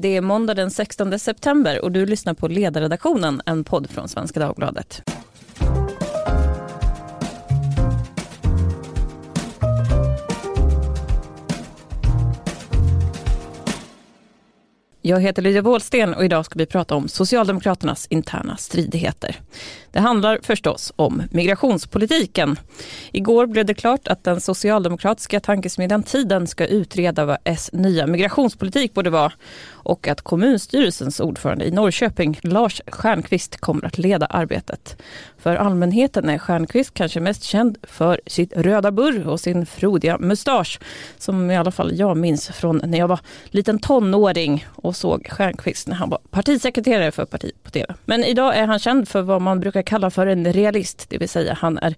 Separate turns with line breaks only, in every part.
Det är måndag den 16 september och du lyssnar på Ledarredaktionen, en podd från Svenska Dagbladet. Jag heter Lydia Wåhlsten och idag ska vi prata om Socialdemokraternas interna stridigheter. Det handlar förstås om migrationspolitiken. Igår blev det klart att den socialdemokratiska tankesmedjan Tiden ska utreda vad S nya migrationspolitik borde vara och att kommunstyrelsens ordförande i Norrköping, Lars Stjernkvist, kommer att leda arbetet. För allmänheten är Stjernquist kanske mest känd för sitt röda burr och sin frodiga mustasch, som i alla fall jag minns från när jag var liten tonåring och såg Stjernquist när han var partisekreterare för partiet på TV. Men idag är han känd för vad man brukar kalla för en realist, det vill säga han är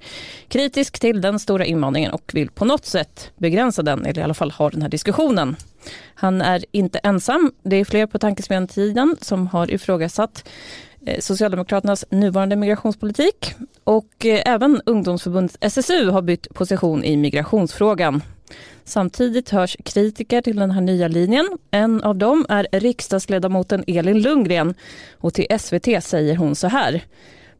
kritisk till den stora invandringen och vill på något sätt begränsa den, eller i alla fall ha den här diskussionen. Han är inte ensam. Det är fler på tankesmedjan-tiden som har ifrågasatt Eh, Socialdemokraternas nuvarande migrationspolitik och eh, även ungdomsförbundet SSU har bytt position i migrationsfrågan. Samtidigt hörs kritiker till den här nya linjen. En av dem är riksdagsledamoten Elin Lundgren och till SVT säger hon så här.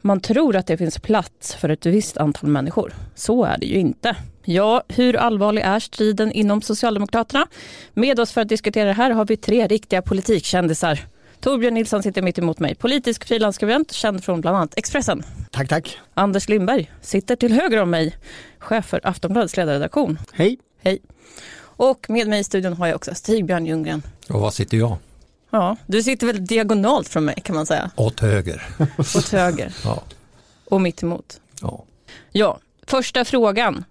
Man tror att det finns plats för ett visst antal människor. Så är det ju inte. Ja, hur allvarlig är striden inom Socialdemokraterna? Med oss för att diskutera det här har vi tre riktiga politikkändisar. Torbjörn Nilsson sitter mitt emot mig, politisk frilansskribent, känd från bland annat Expressen.
Tack, tack.
Anders Lindberg sitter till höger om mig, chef för Aftonbladets ledarredaktion.
Hej.
Hej. Och med mig i studion har jag också Stig-Björn Ljunggren.
Och var sitter jag?
Ja, du sitter väl diagonalt från mig kan man säga.
Åt höger.
Åt höger.
ja.
Och mitt emot.
Ja.
Ja, första frågan.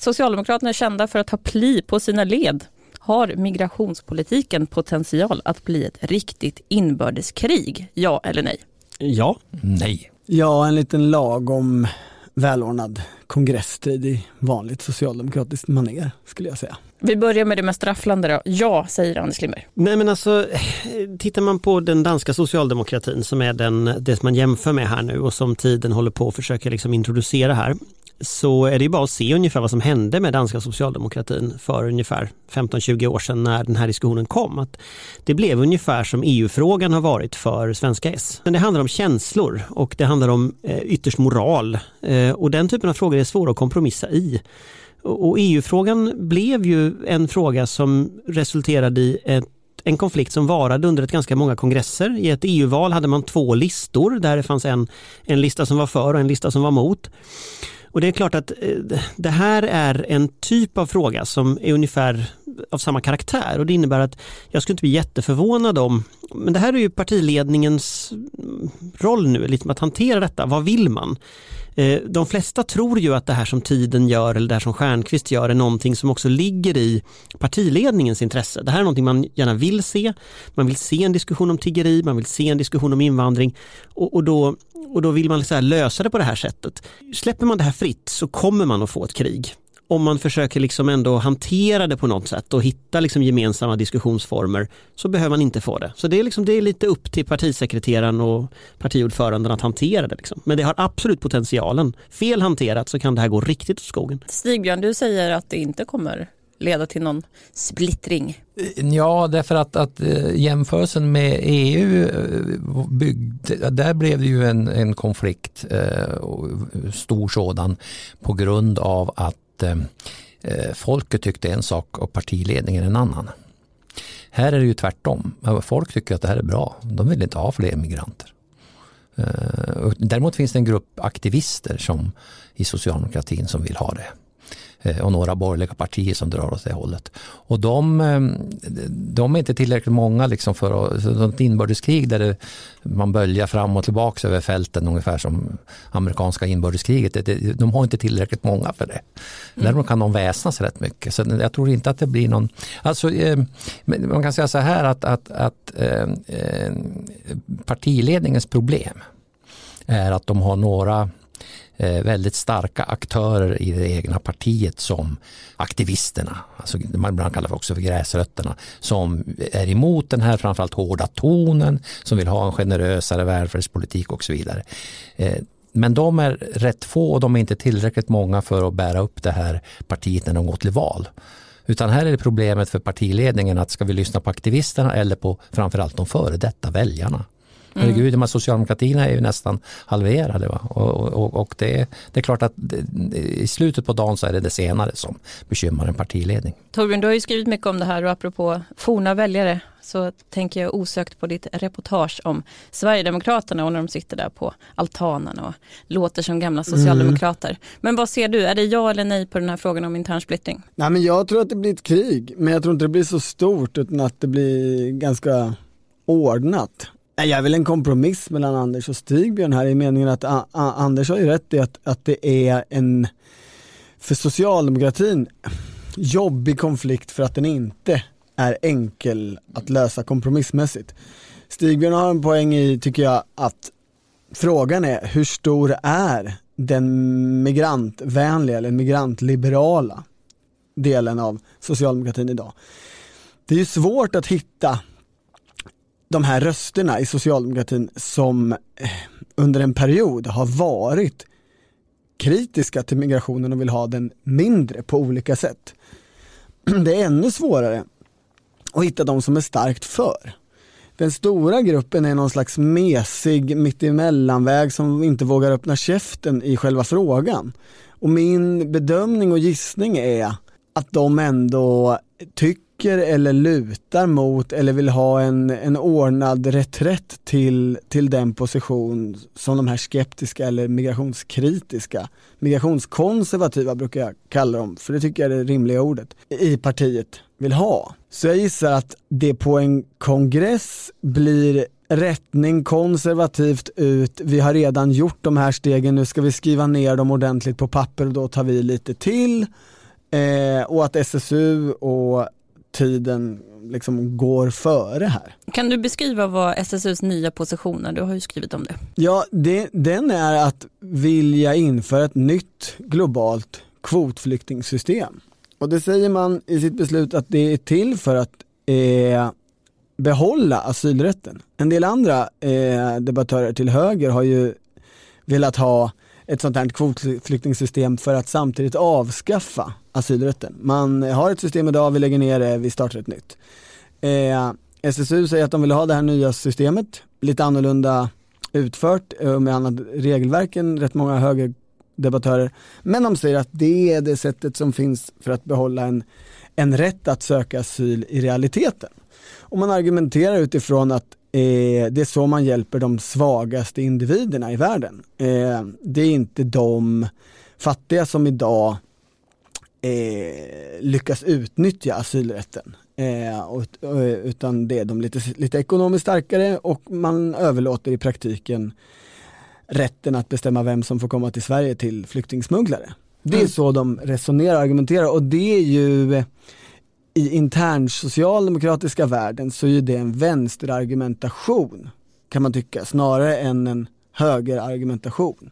Socialdemokraterna är kända för att ha pli på sina led. Har migrationspolitiken potential att bli ett riktigt inbördeskrig? Ja eller nej?
Ja.
Nej.
Ja, en liten lagom välordnad kongressstrid i vanligt socialdemokratiskt manér skulle jag säga.
Vi börjar med det mest rafflande då. Ja, säger Anders Lindberg.
Nej men alltså, tittar man på den danska socialdemokratin som är den, det som man jämför med här nu och som tiden håller på att försöka liksom introducera här så är det bara att se ungefär vad som hände med danska socialdemokratin för ungefär 15-20 år sedan när den här diskussionen kom. Att det blev ungefär som EU-frågan har varit för svenska S. Men det handlar om känslor och det handlar om eh, ytterst moral eh, och den typen av frågor är svåra att kompromissa i. Och EU-frågan blev ju en fråga som resulterade i ett en konflikt som varade under ett ganska många kongresser. I ett EU-val hade man två listor där det fanns en, en lista som var för och en lista som var mot. Och det är klart att eh, det här är en typ av fråga som är ungefär av samma karaktär och det innebär att jag skulle inte bli jätteförvånad om, men det här är ju partiledningens mm, roll nu, liksom att hantera detta, vad vill man? Eh, de flesta tror ju att det här som tiden gör eller det här som Stjernqvist gör är någonting som också ligger i partiledningens intresse. Det här är någonting man gärna vill se. Man vill se en diskussion om tiggeri, man vill se en diskussion om invandring och, och då, och då vill man så lösa det på det här sättet. Släpper man det här fritt så kommer man att få ett krig om man försöker liksom ändå hantera det på något sätt och hitta liksom gemensamma diskussionsformer så behöver man inte få det. Så det är, liksom, det är lite upp till partisekreteraren och partiordföranden att hantera det. Liksom. Men det har absolut potentialen. Fel hanterat så kan det här gå riktigt åt skogen.
Stigbjörn, du säger att det inte kommer leda till någon splittring?
Ja, därför att, att eh, jämförelsen med EU, eh, byggde, där blev det ju en, en konflikt, eh, stor sådan, på grund av att eh, eh, folket tyckte en sak och partiledningen en annan. Här är det ju tvärtom. Folk tycker att det här är bra. De vill inte ha fler migranter. Eh, däremot finns det en grupp aktivister som, i socialdemokratin som vill ha det. Eh, och några borgerliga partier som drar åt det hållet. Och de, ehm, de är inte tillräckligt många liksom för att, ett inbördeskrig där det, man böljar fram och tillbaka över fälten ungefär som amerikanska inbördeskriget. de har inte tillräckligt många för det. Mm. Däremot kan de väsnas rätt mycket. Så jag tror inte att det blir någon, alltså ehm, man kan säga så här att, att, att partiledningens problem är att de har några Eh, Eh, väldigt starka aktörer i det egna partiet som aktivisterna, alltså man ibland kallar det också för gräsrötterna, som är emot den här framförallt hårda tonen, som vill ha en generösare välfärdspolitik och så vidare. Eh, men de är rätt få och de är inte tillräckligt många för att bära upp det här partiet när de går till val. Utan här är det problemet för partiledningen att ska vi lyssna på aktivisterna eller på framförallt de före detta väljarna. Mm. Herregud, de socialdemokratierna är ju nästan halverade. Va? Och, och, och det, det, är klart att det, i slutet på dagen så är det det senare som bekymrar en partiledning.
Torbjörn, du har ju skrivit mycket om det här och apropå forna väljare så tänker jag osökt på ditt reportage om Sverigedemokraterna och när de sitter där på altanen och låter som gamla socialdemokrater. Mm. Men vad ser du, är det ja eller nej på den här frågan om intern splittring?
Nej, men jag tror att det blir ett krig, men jag tror inte det blir så stort utan att det blir ganska ordnat. Jag är väl en kompromiss mellan Anders och Stigbjörn här i meningen att A A Anders har ju rätt i att, att det är en, för socialdemokratin, jobbig konflikt för att den inte är enkel att lösa kompromissmässigt. Stigbjörn har en poäng i, tycker jag, att frågan är hur stor är den migrantvänliga eller migrantliberala delen av socialdemokratin idag. Det är ju svårt att hitta de här rösterna i socialdemokratin som eh, under en period har varit kritiska till migrationen och vill ha den mindre på olika sätt. Det är ännu svårare att hitta de som är starkt för. Den stora gruppen är någon slags mesig mittemellanväg som inte vågar öppna käften i själva frågan. Och min bedömning och gissning är att de ändå tycker tycker eller lutar mot eller vill ha en, en ordnad reträtt till, till den position som de här skeptiska eller migrationskritiska, migrationskonservativa brukar jag kalla dem, för det tycker jag är det rimliga ordet, i partiet vill ha. Så jag gissar att det på en kongress blir rättning konservativt ut, vi har redan gjort de här stegen, nu ska vi skriva ner dem ordentligt på papper och då tar vi lite till. Eh, och att SSU och tiden liksom går före här.
Kan du beskriva vad SSUs nya position är? Du har ju skrivit om det.
Ja, det, den är att vilja införa ett nytt globalt kvotflyktingsystem. Och det säger man i sitt beslut att det är till för att eh, behålla asylrätten. En del andra eh, debattörer till höger har ju velat ha ett sånt här kvotflyktingsystem för att samtidigt avskaffa asylrätten. Man har ett system idag, vi lägger ner det, vi startar ett nytt. Eh, SSU säger att de vill ha det här nya systemet, lite annorlunda utfört eh, med annat regelverk än rätt många högerdebattörer. Men de säger att det är det sättet som finns för att behålla en, en rätt att söka asyl i realiteten. Och man argumenterar utifrån att Eh, det är så man hjälper de svagaste individerna i världen. Eh, det är inte de fattiga som idag eh, lyckas utnyttja asylrätten. Eh, och, utan det är de lite, lite ekonomiskt starkare och man överlåter i praktiken rätten att bestämma vem som får komma till Sverige till flyktingsmugglare. Det är mm. så de resonerar och argumenterar och det är ju i intern socialdemokratiska världen så är det en vänsterargumentation kan man tycka, snarare än en högerargumentation.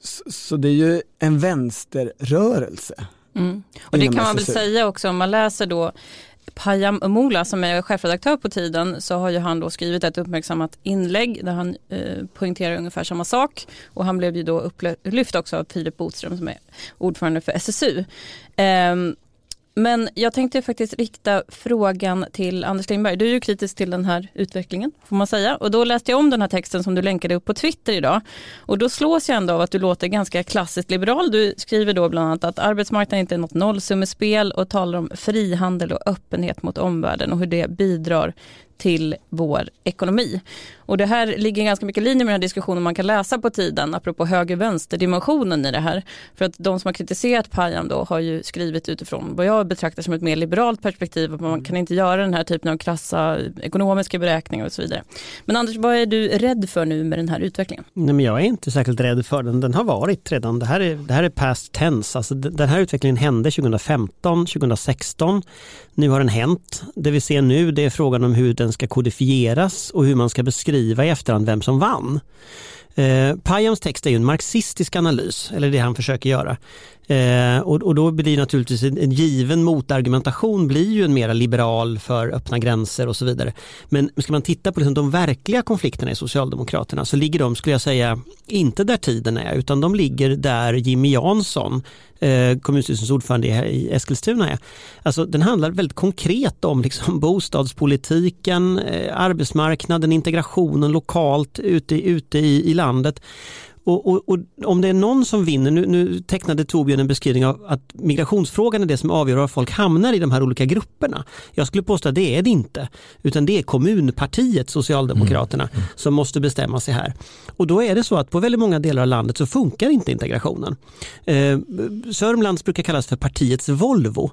Så, så det är ju en vänsterrörelse.
Mm. Och det kan man väl säga också om man läser då Payam Mola som är chefredaktör på Tiden så har ju han då skrivit ett uppmärksammat inlägg där han eh, poängterar ungefär samma sak och han blev ju då upplyft också av Filip Botström som är ordförande för SSU. Eh, men jag tänkte faktiskt rikta frågan till Anders Lindberg. Du är ju kritisk till den här utvecklingen får man säga. Och då läste jag om den här texten som du länkade upp på Twitter idag. Och då slås jag ändå av att du låter ganska klassiskt liberal. Du skriver då bland annat att arbetsmarknaden inte är något nollsummespel och talar om frihandel och öppenhet mot omvärlden och hur det bidrar till vår ekonomi. Och det här ligger ganska mycket i linje med den här diskussionen man kan läsa på tiden apropå höger-vänster-dimensionen i det här. För att de som har kritiserat Payam då har ju skrivit utifrån vad jag betraktar som ett mer liberalt perspektiv att man kan inte göra den här typen av krassa ekonomiska beräkningar och så vidare. Men Anders, vad är du rädd för nu med den här utvecklingen?
Nej, men jag är inte särskilt rädd för den. Den har varit redan. Det här är, det här är past tense. Alltså, den här utvecklingen hände 2015, 2016. Nu har den hänt. Det vi ser nu det är frågan om hur den ska kodifieras och hur man ska beskriva i efterhand vem som vann. Eh, Payams text är ju en marxistisk analys, eller det han försöker göra. Eh, och, och, då blir naturligtvis en, en given motargumentation blir ju en mera liberal för öppna gränser och så vidare. Men ska man titta på liksom de verkliga konflikterna i Socialdemokraterna så ligger de, skulle jag säga, inte där tiden är utan de ligger där Jimmy Jansson, eh, kommunstyrelsens ordförande i Eskilstuna är. Alltså den handlar väldigt konkret om liksom bostadspolitiken, eh, arbetsmarknaden, integrationen lokalt ute, ute i, i landet. Och, och, och, om det är någon som vinner, nu, nu tecknade Torbjörn en beskrivning av att migrationsfrågan är det som avgör var folk hamnar i de här olika grupperna. Jag skulle påstå att det är det inte, utan det är kommunpartiet Socialdemokraterna mm. Mm. som måste bestämma sig här. Och då är det så att på väldigt många delar av landet så funkar inte integrationen. Eh, Sörmlands brukar kallas för partiets Volvo.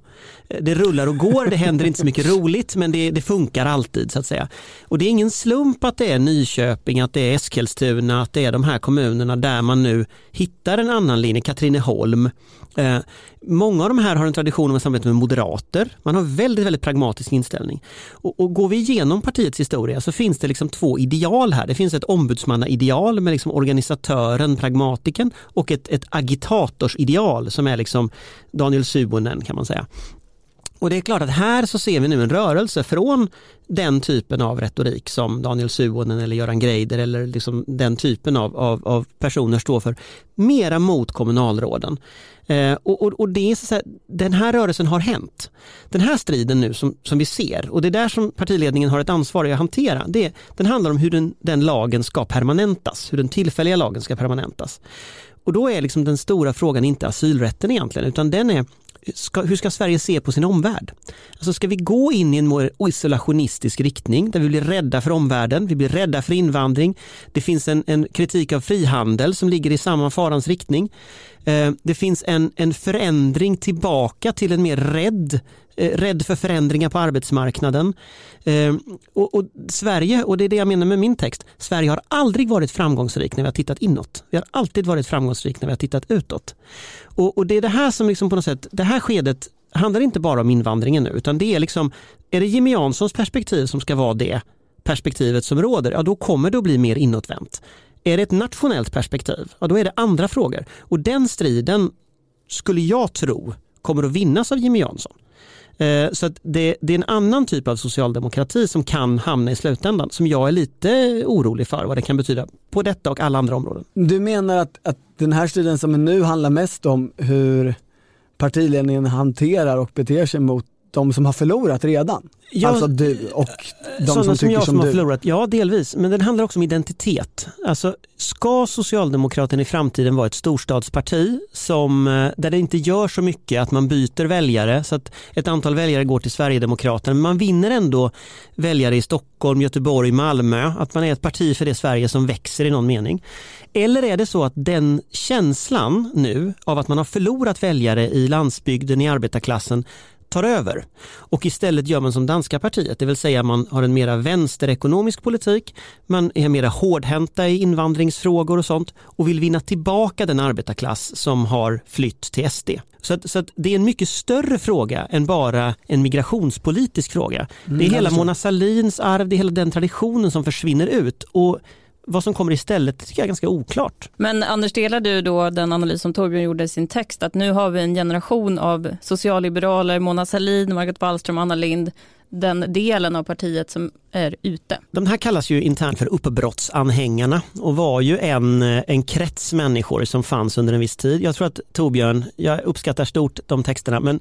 Eh, det rullar och går, det händer inte så mycket roligt men det, det funkar alltid så att säga. Och det är ingen slump att det är Nyköping, att det är Eskilstuna, att det är de här kommunerna där man nu hittar en annan linje, Katrineholm. Eh, många av de här har en tradition av att samarbeta med moderater. Man har väldigt, väldigt pragmatisk inställning. Och, och, går vi igenom partiets historia så finns det liksom två ideal här. Det finns ett ombudsmannaideal med liksom organisatören, pragmatiken och ett, ett agitatorsideal som är liksom Daniel Suonen kan man säga. Och det är klart att här så ser vi nu en rörelse från den typen av retorik som Daniel Suhonen eller Göran Greider eller liksom den typen av, av, av personer står för, mera mot kommunalråden. Eh, och, och, och, det är så här, den här rörelsen har hänt. Den här striden nu som, som vi ser och det är där som partiledningen har ett ansvar att hantera. Det, den handlar om hur den, den lagen ska permanentas, hur den tillfälliga lagen ska permanentas. Och då är liksom den stora frågan inte asylrätten egentligen utan den är ska, hur ska Sverige se på sin omvärld? Alltså ska vi gå in i en mer isolationistisk riktning där vi blir rädda för omvärlden, vi blir rädda för invandring. Det finns en, en kritik av frihandel som ligger i samma farans riktning. Eh, det finns en, en förändring tillbaka till en mer rädd Eh, Eh, rädd för förändringar på arbetsmarknaden. Eh, och, och, Sverige, och det är det jag menar med min text, Sverige har aldrig varit framgångsrik när vi har tittat inåt. Vi har alltid varit framgångsrik när vi har tittat utåt. Och, och det är det här som liksom på något sätt, det här skedet handlar inte bara om invandringen nu, utan det är liksom, är det Jimmy Janssons perspektiv som ska vara det perspektivet som råder, ja då kommer det att bli mer inåtvänt. Är det ett nationellt perspektiv, ja då är det andra frågor. Och den striden skulle jag tro kommer att vinnas av Jimmy Jansson. Eh, så det, det, är en annan typ av socialdemokrati som kan hamna i slutändan som jag är lite orolig för vad det kan betyda på detta och alla andra områden.
Du menar att, att den här striden som är nu handlar mest om hur partiledningen hanterar och beter sig mot de som har förlorat redan?
Ja,
alltså du och de som tycker
som jag
som,
som
du?
har förlorat, ja delvis. Men den handlar också om identitet. Alltså, ska Socialdemokraterna i framtiden vara ett storstadsparti som, eh, där det inte gör så mycket att man byter väljare så att ett antal väljare går till Sverigedemokraterna men man vinner ändå väljare i Stockholm, Göteborg, Malmö. Att man är ett parti för det Sverige som växer i någon mening. Eller är det så att den känslan nu av att man har förlorat väljare i landsbygden, i arbetarklassen tar över. Och istället gör man som danska partiet, det vill säga man har en mera vänsterekonomisk politik, man är mera hårdhänta i invandringsfrågor och sånt och vill vinna tillbaka den arbetarklass som har flytt till SD. Så, att, så att det är en mycket större fråga än bara en migrationspolitisk fråga. Det är mm, hela Mona Salins arv, det är hela den traditionen som försvinner ut. Och vad som kommer istället tycker jag är ganska oklart.
Men Anders, delar du då den analys som Torbjörn gjorde i sin text att nu har vi en generation av socialliberaler, Mona Sahlin, Margot Wallström, Anna Lind, den delen av partiet som är ute.
De här kallas ju internt för uppbrottsanhängarna och var ju en, en krets människor som fanns under en viss tid. Jag tror att Torbjörn, jag uppskattar stort de texterna, men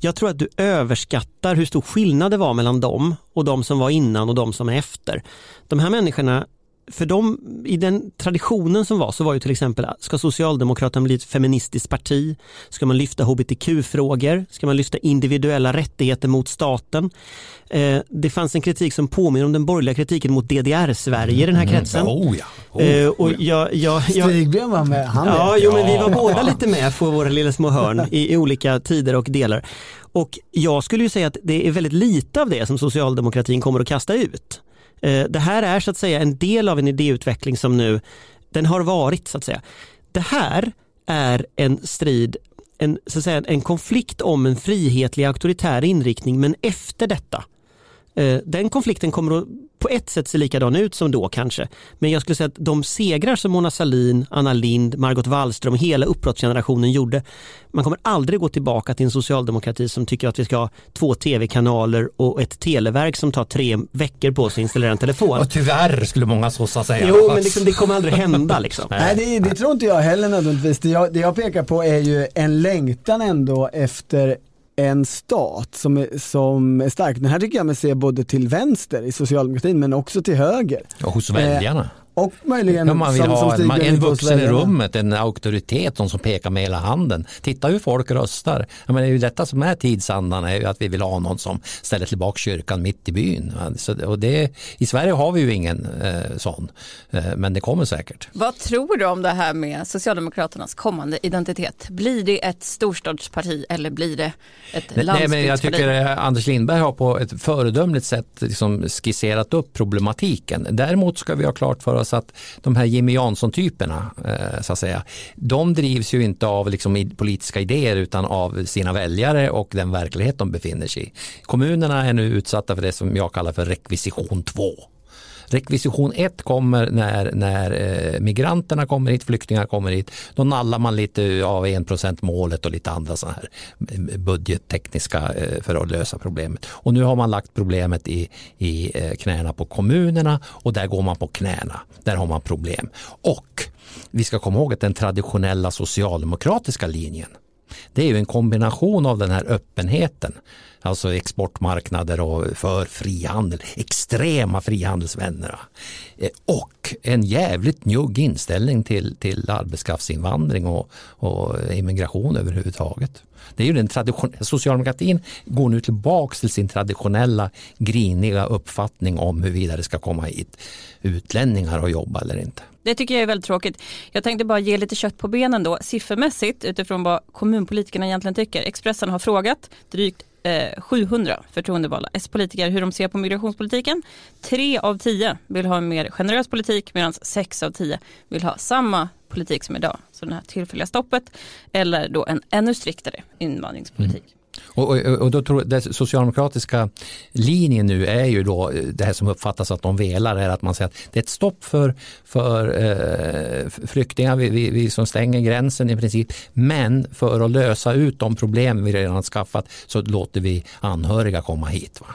jag tror att du överskattar hur stor skillnad det var mellan dem och de som var innan och de som är efter. De här människorna för dem, i den traditionen som var så var ju till exempel, ska Socialdemokraterna bli ett feministiskt parti? Ska man lyfta hbtq-frågor? Ska man lyfta individuella rättigheter mot staten? Eh, det fanns en kritik som påminner om den borgerliga kritiken mot DDR-Sverige i den här mm. kretsen.
Mm. Oh ja. Oh, eh,
och jag, jag, jag, Stigbjörn var med. Han
ja, jo, men vi var båda lite med på våra lilla små hörn i, i olika tider och delar. Och jag skulle ju säga att det är väldigt lite av det som socialdemokratin kommer att kasta ut. Eh, det här är så att säga en del av en idéutveckling som nu, den har varit så att säga. Det här är en strid, en, så att säga, en konflikt om en frihetlig auktoritär inriktning men efter detta. Eh, den konflikten kommer att på ett sätt se likadan ut som då kanske. Men jag skulle säga att de segrar som Mona Salin, Anna Lind, Margot Wallström och hela uppbrottsgenerationen gjorde. Man kommer aldrig gå tillbaka till en socialdemokrati som tycker att vi ska ha två tv-kanaler och ett televerk som tar tre veckor på sig att installera en telefon.
Och tyvärr skulle många sossar säga.
Jo, men liksom, det kommer aldrig hända. Liksom.
Nej, det, det tror inte jag heller nödvändigtvis. Det jag, det jag pekar på är ju en längtan ändå efter en stat som är, som är stark. Den här tycker jag mig se både till vänster i socialdemokratin men också till höger.
Och hos väljarna.
Eh, och möjligen
ja, man vill
som,
ha
som
en, en vuxen i rummet, en auktoritet, någon som pekar med hela handen. Titta hur folk röstar. Ja, men det är ju detta som är tidsandan, är ju att vi vill ha någon som ställer tillbaka kyrkan mitt i byn. Så, och det, I Sverige har vi ju ingen eh, sån, eh, men det kommer säkert.
Vad tror du om det här med Socialdemokraternas kommande identitet? Blir det ett storstadsparti eller blir det ett
Nej,
landsbygdsparti?
men jag tycker eh, Anders Lindberg har på ett föredömligt sätt liksom skisserat upp problematiken. Däremot ska vi ha klart för oss så att de här Jimmy Jansson-typerna, eh, så att säga, de drivs ju inte av liksom politiska idéer utan av sina väljare och den verklighet de befinner sig i. Kommunerna är nu utsatta för det som jag kallar för rekvisition 2. Rekvisition 1 kommer när, när eh, migranterna kommer hit, flyktingar kommer hit. Då nallar man lite av 1% målet och lite andra sådana här eh, budgettekniska eh, för att lösa problemet. Och nu har man lagt problemet i, i eh, knäna på kommunerna och där går man på knäna. Där har man problem. Och vi ska komma ihåg att den traditionella socialdemokratiska linjen det är ju en kombination av den här öppenheten, alltså exportmarknader och för frihandel, extrema frihandelsvänner eh, och en jävligt njugg inställning till, till arbetskraftsinvandring och, och immigration överhuvudtaget. Det är ju den tradition, socialdemokratin går nu tillbaks till sin traditionella griniga uppfattning om huruvida det ska komma hit utlänningar och jobba eller inte.
Det tycker jag är väldigt tråkigt. Jag tänkte bara ge lite kött på benen då, siffermässigt utifrån vad kommunpolitikerna egentligen tycker. Expressen har frågat drygt eh, 700 förtroendevalda S-politiker hur de ser på migrationspolitiken. Tre av tio vill ha en mer generös politik medan sex av tio vill ha samma politik som idag. Så det här tillfälliga stoppet eller då en ännu striktare invandringspolitik.
Och, och, och då tror den socialdemokratiska linjen nu är ju då eh, det här som uppfattas att de velar är att man säger att det är ett stopp för, för eh, flyktingar, vi, vi, vi som stänger gränsen i princip. Men för att lösa ut de problem vi redan har skaffat så låter vi anhöriga komma hit. Va?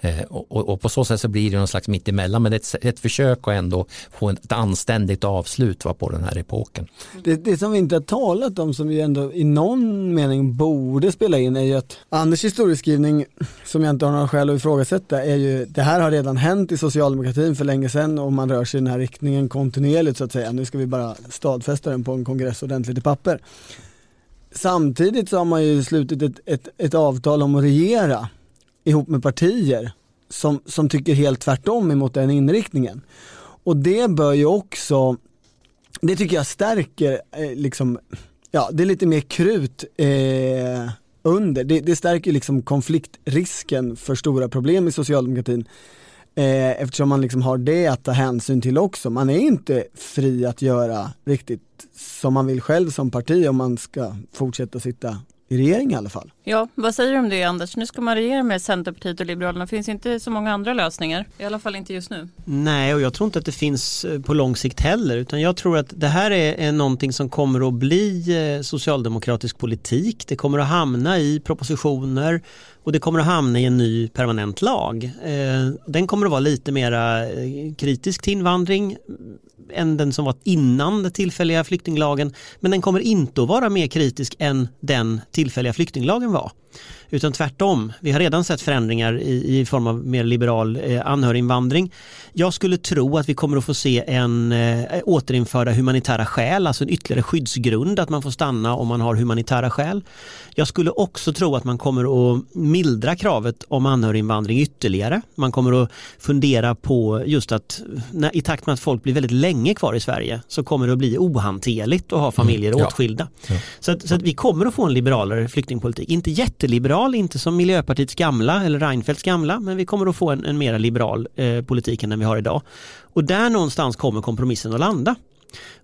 Eh, och, och, och på så sätt så blir det någon slags mittemellan men det är ett, ett försök att ändå få ett anständigt avslut va, på den här epoken.
Det, det som vi inte har talat om som vi ändå i någon mening borde spela in är ju att Anders historieskrivning, som jag inte har några skäl att ifrågasätta, är ju det här har redan hänt i socialdemokratin för länge sedan och man rör sig i den här riktningen kontinuerligt så att säga. Nu ska vi bara stadfästa den på en kongress ordentligt i papper. Samtidigt så har man ju slutit ett, ett, ett avtal om att regera ihop med partier som, som tycker helt tvärtom emot den inriktningen. Och det bör ju också det tycker jag stärker, eh, liksom, ja det är lite mer krut eh, under. Det, det stärker liksom konfliktrisken för stora problem i socialdemokratin. Eh, eftersom man liksom har det att ta hänsyn till också. Man är inte fri att göra riktigt som man vill själv som parti om man ska fortsätta sitta i regering i alla fall.
Ja, vad säger du om det Anders? Nu ska man regera med Centerpartiet och Liberalerna. Finns inte så många andra lösningar. I alla fall inte just nu.
Nej, och jag tror inte att det finns eh, på lång sikt heller, utan jag tror att det här är, är någonting som kommer att bli eh, socialdemokratisk politik. Det kommer att hamna i propositioner och det kommer att hamna i en ny permanent lag. Eh, den kommer att vara lite mera eh, kritisk till invandring än den som var innan den tillfälliga flyktinglagen. Men den kommer inte att vara mer kritisk än den tillfälliga flyktinglagen var. Utan tvärtom, vi har redan sett förändringar i, i form av mer liberal eh, anhöriginvandring. Jag skulle tro att vi kommer att få se en eh, återinförda humanitära skäl, alltså en ytterligare skyddsgrund att man får stanna om man har humanitära skäl. Jag skulle också tro att man kommer att mildra kravet om anhöriginvandring ytterligare. Man kommer att fundera på just att när, i takt med att folk blir väldigt länge kvar i Sverige så kommer det att bli ohanterligt att ha familjer
Mm, ja.
åtskilda.
Ja.
Så, att, så att vi kommer att få en liberalare flyktingpolitik. Inte jätteliberal, inte som Miljöpartiets gamla eller Reinfeldts gamla, men vi kommer att få en, en mera liberal eh, politik än den vi har idag. Och där någonstans kommer kompromissen att landa.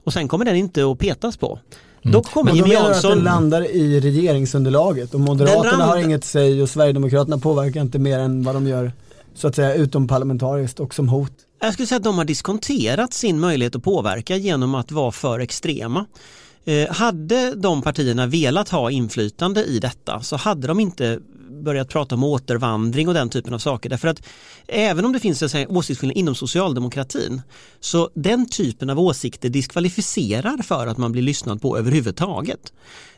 Och sen kommer den inte att petas på. Dock kommer Jimmy
du att den
Jansson...
landar i regeringsunderlaget och Moderaterna
landar-
har inget säg och Sverigedemokraterna påverkar inte mer än vad de gör så att säga utomparlamentariskt och som hot.
Jag skulle säga att de har diskonterat sin möjlighet att påverka genom att vara för extrema. Eh, hade de partierna velat ha inflytande i detta så hade de inte börjat prata om återvandring och den typen av saker. Därför att även om det finns åsiktsskillnad inom socialdemokratin så den typen av åsikter diskvalificerar för att man blir lyssnad på överhuvudtaget.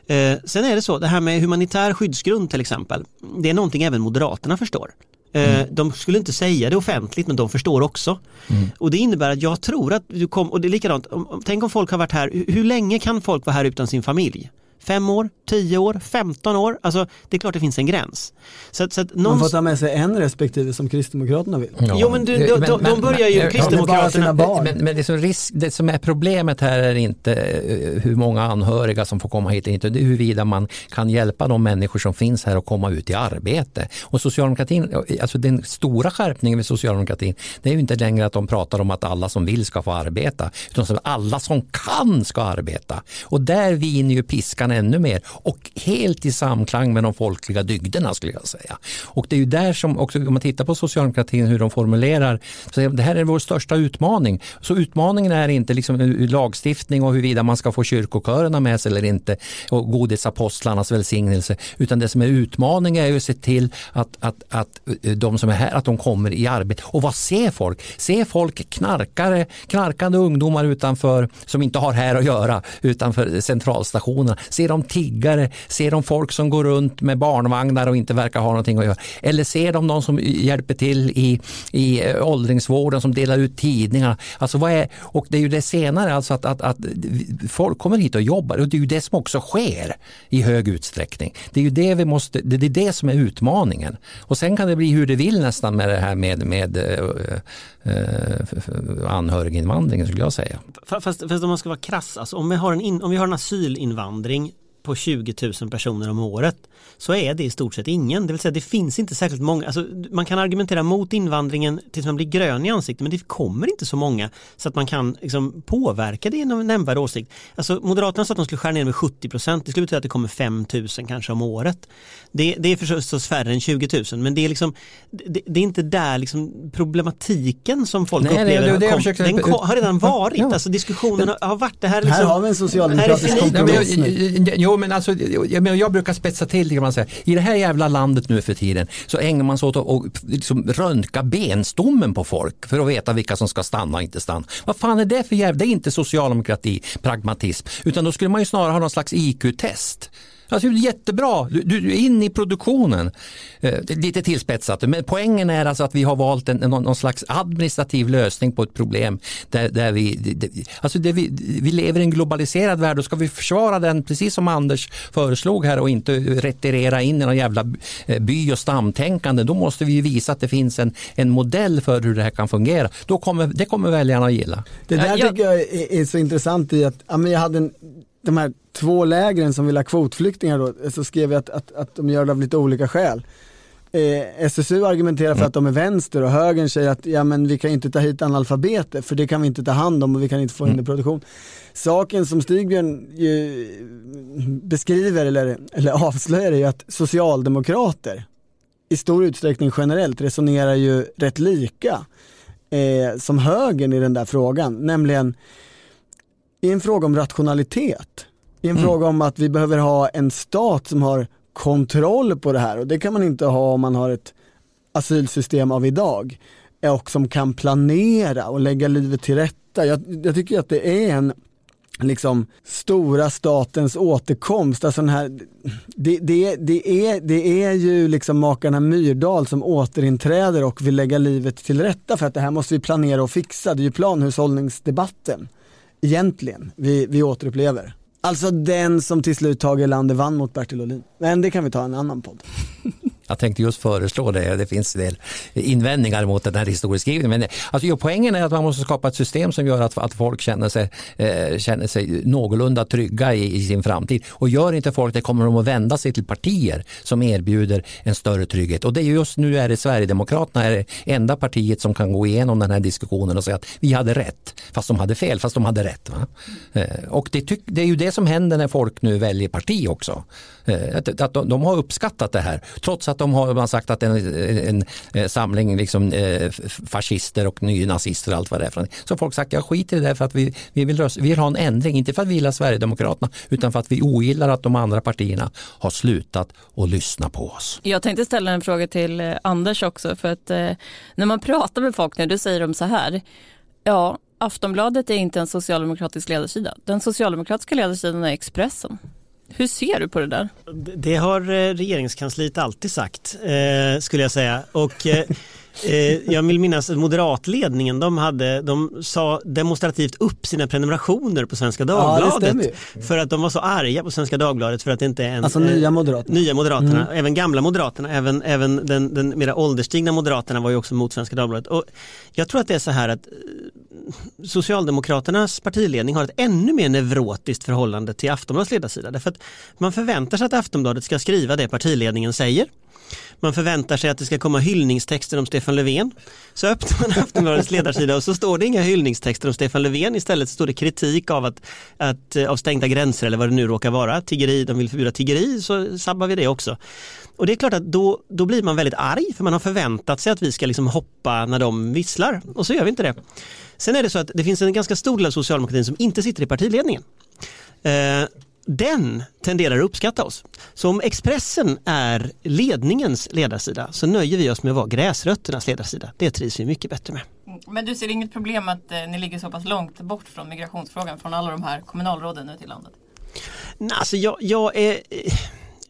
Eh, sen är det så, det här med humanitär skyddsgrund till exempel, det är någonting även Moderaterna förstår. Eh, mm. De skulle inte säga det offentligt men de förstår också. Mm. Och det innebär att jag tror att du kommer, och det är likadant, tänk om folk har varit här, hur länge kan folk vara här utan sin familj? Fem år, tio år, femton år. Alltså det är klart det finns en gräns.
Så, så att någon... Man får ta med sig en respektive som Kristdemokraterna vill.
Ja. Jo men, du, de, de, de börjar ju, Kristdemokraterna.
Men, men, det, som risk, det som är problemet här är inte eh, hur många anhöriga som får komma hit, inte det är huruvida man kan hjälpa de människor som finns här att komma ut i arbete. Och socialdemokratin, alltså den stora skärpningen med socialdemokratin, det är ju inte längre att de pratar om att alla som vill ska få arbeta, utan att alla som kan ska arbeta. Och där viner ju piskan ännu mer och helt i samklang med de folkliga dygderna skulle jag säga. Och det är ju där som också om man tittar på socialdemokratin hur de formulerar, så det här är vår största utmaning. Så utmaningen är inte liksom lagstiftning och huruvida man ska få kyrkokörerna med sig eller inte och godisapostlarnas välsignelse, utan det som är utmaningen är ju att se till att, att, att eh, de som är här, att de kommer i arbete. Och vad ser folk? Ser folk knarkare, knarkande ungdomar utanför som inte har här att göra utanför centralstationerna? Ser de tiggare? Ser de folk som går runt med barnvagnar och inte verkar ha någonting att göra? Eller ser de någon som hjälper till i, i eh, åldringsvården som delar ut tidningar? Alltså vad är, och det är ju det senare, alltså att, att, att folk kommer hit och jobbar och det är ju det som också sker i hög utsträckning. Det är ju det vi måste, det är det som är utmaningen. Och sen kan det bli hur det vill nästan med det här med, med eh, eh, anhöriginvandringen skulle jag säga.
Fast, fast om man ska vara krass, alltså, om, vi har en in, om vi har en asylinvandring på 20 000 personer om året så är det i stort sett ingen. Det vill säga det finns inte särskilt många. Alltså, man kan argumentera mot invandringen tills man blir grön i ansiktet men det kommer inte så många så att man kan liksom, påverka det genom nämnvärd åsikt. Alltså, Moderaterna sa att de skulle skära ner med 70 procent. Det skulle betyda att det kommer 5 000 kanske om året. Det, det är förstås färre än 20 000 men det är, liksom, det, det är inte där liksom problematiken som folk Nej, upplever det, det, kom, försökte... den kom, har redan varit. Ja. Alltså, diskussionen har, har varit det här. Liksom,
här har vi en socialdemokratisk
kompromiss. Jo men alltså, jag, jag brukar spetsa till det man säger. I det här jävla landet nu för tiden så ägnar man sig åt att liksom röntga benstommen på folk för att veta vilka som ska stanna och inte stanna. Vad fan är det för jävla, det är inte socialdemokrati, pragmatism, utan då skulle man ju snarare ha någon slags IQ-test. Alltså, jättebra, du, du är inne i produktionen. Eh, lite tillspetsat, men poängen är alltså att vi har valt en, någon, någon slags administrativ lösning på ett problem. Där, där vi, det, alltså det vi, vi lever i en globaliserad värld och ska vi försvara den precis som Anders föreslog här och inte retirera in i någon jävla eh, by och stamtänkande. Då måste vi visa att det finns en, en modell för hur det här kan fungera. Då kommer, det kommer väljarna att gilla.
Det där tycker jag är, är så intressant i att ja, men jag hade en de här två lägren som vill ha kvotflyktingar då, så skrev jag att, att, att de gör det av lite olika skäl. Eh, SSU argumenterar för mm. att de är vänster och högern säger att ja, men vi kan inte ta hit analfabeter för det kan vi inte ta hand om och vi kan inte få in i mm. produktion. Saken som Stigbjörn beskriver eller, eller avslöjar är ju att socialdemokrater i stor utsträckning generellt resonerar ju rätt lika eh, som högern i den där frågan, nämligen i en fråga om rationalitet, i en mm. fråga om att vi behöver ha en stat som har kontroll på det här och det kan man inte ha om man har ett asylsystem av idag och som kan planera och lägga livet till rätta. Jag, jag tycker att det är en liksom stora statens återkomst. Alltså den här, det, det, det, är, det är ju liksom makarna Myrdal som återinträder och vill lägga livet till rätta för att det här måste vi planera och fixa. Det är ju planhushållningsdebatten egentligen vi, vi återupplever. Alltså den som till slut Tage Erlander vann mot Bertil Ohlin. Men det kan vi ta en annan podd.
Jag tänkte just föreslå det. Det finns en del invändningar mot den här historieskrivningen. Men alltså, poängen är att man måste skapa ett system som gör att, att folk känner sig, eh, känner sig någorlunda trygga i, i, sin framtid. Och gör inte folk det kommer de att vända sig till partier som erbjuder en större trygghet. Och det är just nu är det Sverigedemokraterna är det enda partiet som kan gå igenom den här diskussionen och säga att vi hade rätt. Fast de hade fel, fast de hade rätt. Eh, och det, tyck, det är ju det som händer när folk nu väljer parti också. Eh, att, att de, de har uppskattat det här trots att de har man sagt att det är en, en, en samling liksom, eh, fascister och nynazister och allt vad det är. För. Så folk sagt, jag skiter i det för att vi, vi, vill rösta, vi vill ha en ändring, inte för att vi gillar Sverigedemokraterna utan för att vi ogillar att de andra partierna har slutat att lyssna på oss.
Jag tänkte ställa en fråga till eh, Anders också för att eh, när man pratar med folk nu, då säger de så här, ja, Aftonbladet är inte en socialdemokratisk ledarsida. Den socialdemokratiska ledarsidan är Expressen. Hur ser du på det där?
Det har eh, regeringskansliet alltid sagt, eh, skulle jag säga. Och eh, jag vill minnas att moderatledningen de, hade, de sa demonstrativt upp sina prenumerationer på Svenska Dagbladet. Ja, för att de var så arga på Svenska Dagbladet för att det inte är en...
Alltså nya Moderaterna.
Nya Moderaterna, mm. även gamla Moderaterna, även, även den, den mera ålderstigna Moderaterna var ju också mot Svenska Dagbladet. Och jag tror att det är så här att Socialdemokraternas partiledning har ett ännu mer neurotiskt förhållande till Aftonbladets ledarsida. Därför att man förväntar sig att Aftonbladet ska skriva det partiledningen säger. Man förväntar sig att det ska komma hyllningstexter om Stefan Löfven. Så öppnar man Aftonbladets ledarsida och så står det inga hyllningstexter om Stefan Löfven. Istället står det kritik av, att, att, eh, av stängda gränser eller vad det nu råkar vara. Tiggeri, de vill förbjuda tiggeri så sabbar vi det också. Och det är klart att då, då blir man väldigt arg för man har förväntat sig att vi ska liksom hoppa när de visslar och så gör vi inte det. Sen är det så att det finns en ganska stor del av socialdemokratin som inte sitter i partiledningen. Eh, den tenderar att uppskatta oss. Så om Expressen är ledningens ledarsida så nöjer vi oss med att vara gräsrötternas ledarsida. Det trivs vi mycket bättre med.
Men du ser inget problem att eh, ni ligger så pass långt bort från migrationsfrågan från alla de här kommunalråden ute i landet?
Nej, alltså jag, jag är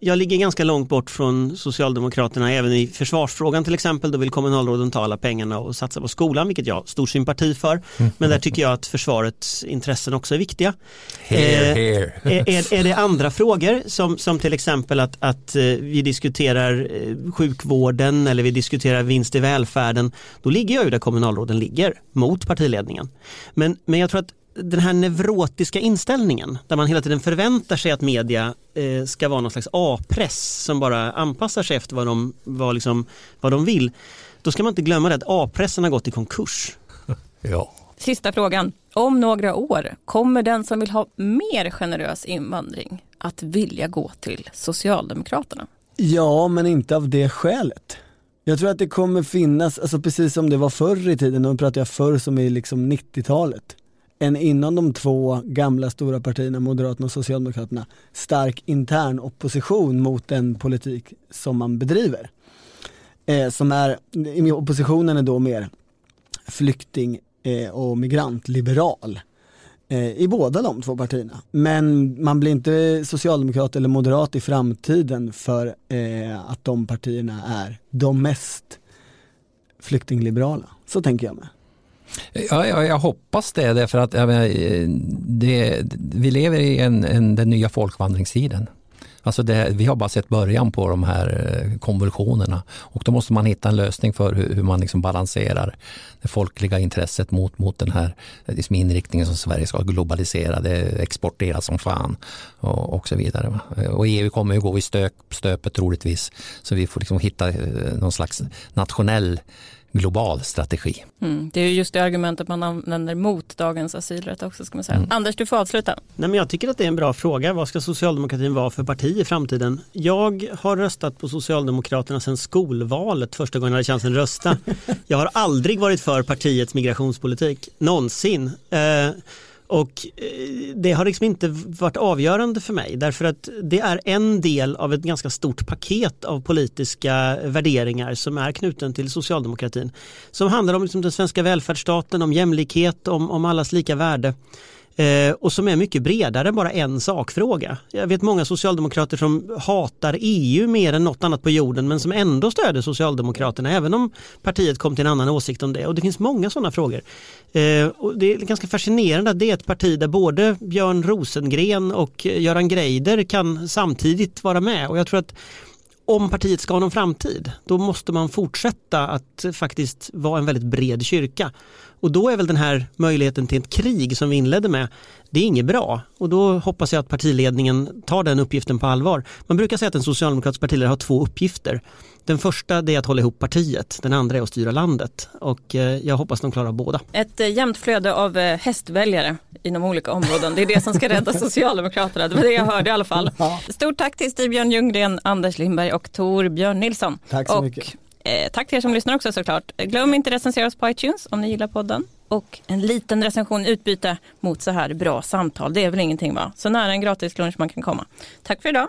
jag ligger ganska långt bort från Socialdemokraterna även i försvarsfrågan till exempel. Då vill kommunalråden ta alla pengarna och satsa på skolan, vilket jag har stor sympati för. Men där tycker jag att försvarets intressen också är viktiga.
Here, eh, here.
är, är det andra frågor som, som till exempel att, att eh, vi diskuterar eh, sjukvården eller vi diskuterar vinst i välfärden, då ligger jag ju där kommunalråden ligger mot partiledningen. Men, men jag tror att den här neurotiska inställningen där man hela tiden förväntar sig att media eh, ska vara någon slags A-press som bara anpassar sig efter vad de, vad liksom, vad de vill. Då ska man inte glömma det att A-pressen har gått i konkurs.
ja.
Sista frågan. Om några år, kommer den som vill ha mer generös invandring att vilja gå till Socialdemokraterna?
Ja, men inte av det skälet. Jag tror att det kommer finnas, alltså precis som det var förr i tiden, nu pratar jag förr som i liksom 90-talet en inom de två gamla stora partierna, Moderaterna och Socialdemokraterna, stark intern opposition mot den politik som man bedriver. Eh, som är, oppositionen är då mer flykting eh, och migrantliberal eh, i båda de två partierna. Men man blir inte socialdemokrat eller moderat i framtiden för eh, att de partierna är de mest flyktingliberala. Så tänker jag med.
Ja, jag, jag hoppas det, därför att menar, eh, det, vi lever i en, en, den nya folkvandringstiden. Alltså det, vi har bara sett början på de här eh, konvulsionerna och då måste man hitta en lösning för hur, hur man liksom balanserar det folkliga intresset mot, mot den här eh, liksom inriktningen som Sverige ska globalisera, det exportera som fan och, och så vidare. Och EU kommer ju gå i stök, stöpet troligtvis så vi får liksom hitta någon slags nationell global strategi.
Mm, det är just det argumentet man använder mot dagens asylrätt också. Ska man säga. Mm. Anders, du får avsluta.
Nej, men jag tycker att det är en bra fråga. Vad ska socialdemokratin vara för parti i framtiden? Jag har röstat på Socialdemokraterna sedan skolvalet första gången jag hade chansen att rösta. Jag har aldrig varit för partiets migrationspolitik, någonsin. Eh, och eh, det har liksom inte varit avgörande för mig därför att det är en del av ett ganska stort paket av politiska värderingar som är knuten till socialdemokratin. Som handlar om liksom den svenska välfärdsstaten, om jämlikhet, om, om allas lika värde. Eh, och som är mycket bredare än bara en sakfråga. Jag vet många socialdemokrater som hatar EU mer än något annat på jorden men som ändå stöder Socialdemokraterna även om partiet kom till en annan åsikt om det. Och det finns många sådana frågor. Eh, och det är ganska fascinerande att det är ett parti där både Björn Rosengren och Göran Greider kan samtidigt vara med och jag tror att om partiet ska ha någon framtid, då måste man fortsätta att faktiskt vara en väldigt bred kyrka. Och då är väl den här möjligheten till ett krig som vi inledde med, det är inget bra. Och då hoppas jag att partiledningen tar den uppgiften på allvar. Man brukar säga att en socialdemokratisk partiledare har två uppgifter. Den första är att hålla ihop partiet, den andra är att styra landet och eh, jag hoppas de klarar båda.
Ett eh, jämnt flöde av eh, hästväljare inom olika områden, det är det som ska rädda Socialdemokraterna, det var det jag hörde i alla fall. Stort tack till Stig-Björn Ljunggren, Anders Lindberg och Tor Björn Nilsson.
Tack så
och,
mycket.
Eh, tack till er som lyssnar också såklart. Glöm inte recensera oss på iTunes om ni gillar podden. Och en liten recension utbyte mot så här bra samtal, det är väl ingenting va? Så nära en gratis lunch man kan komma. Tack för idag.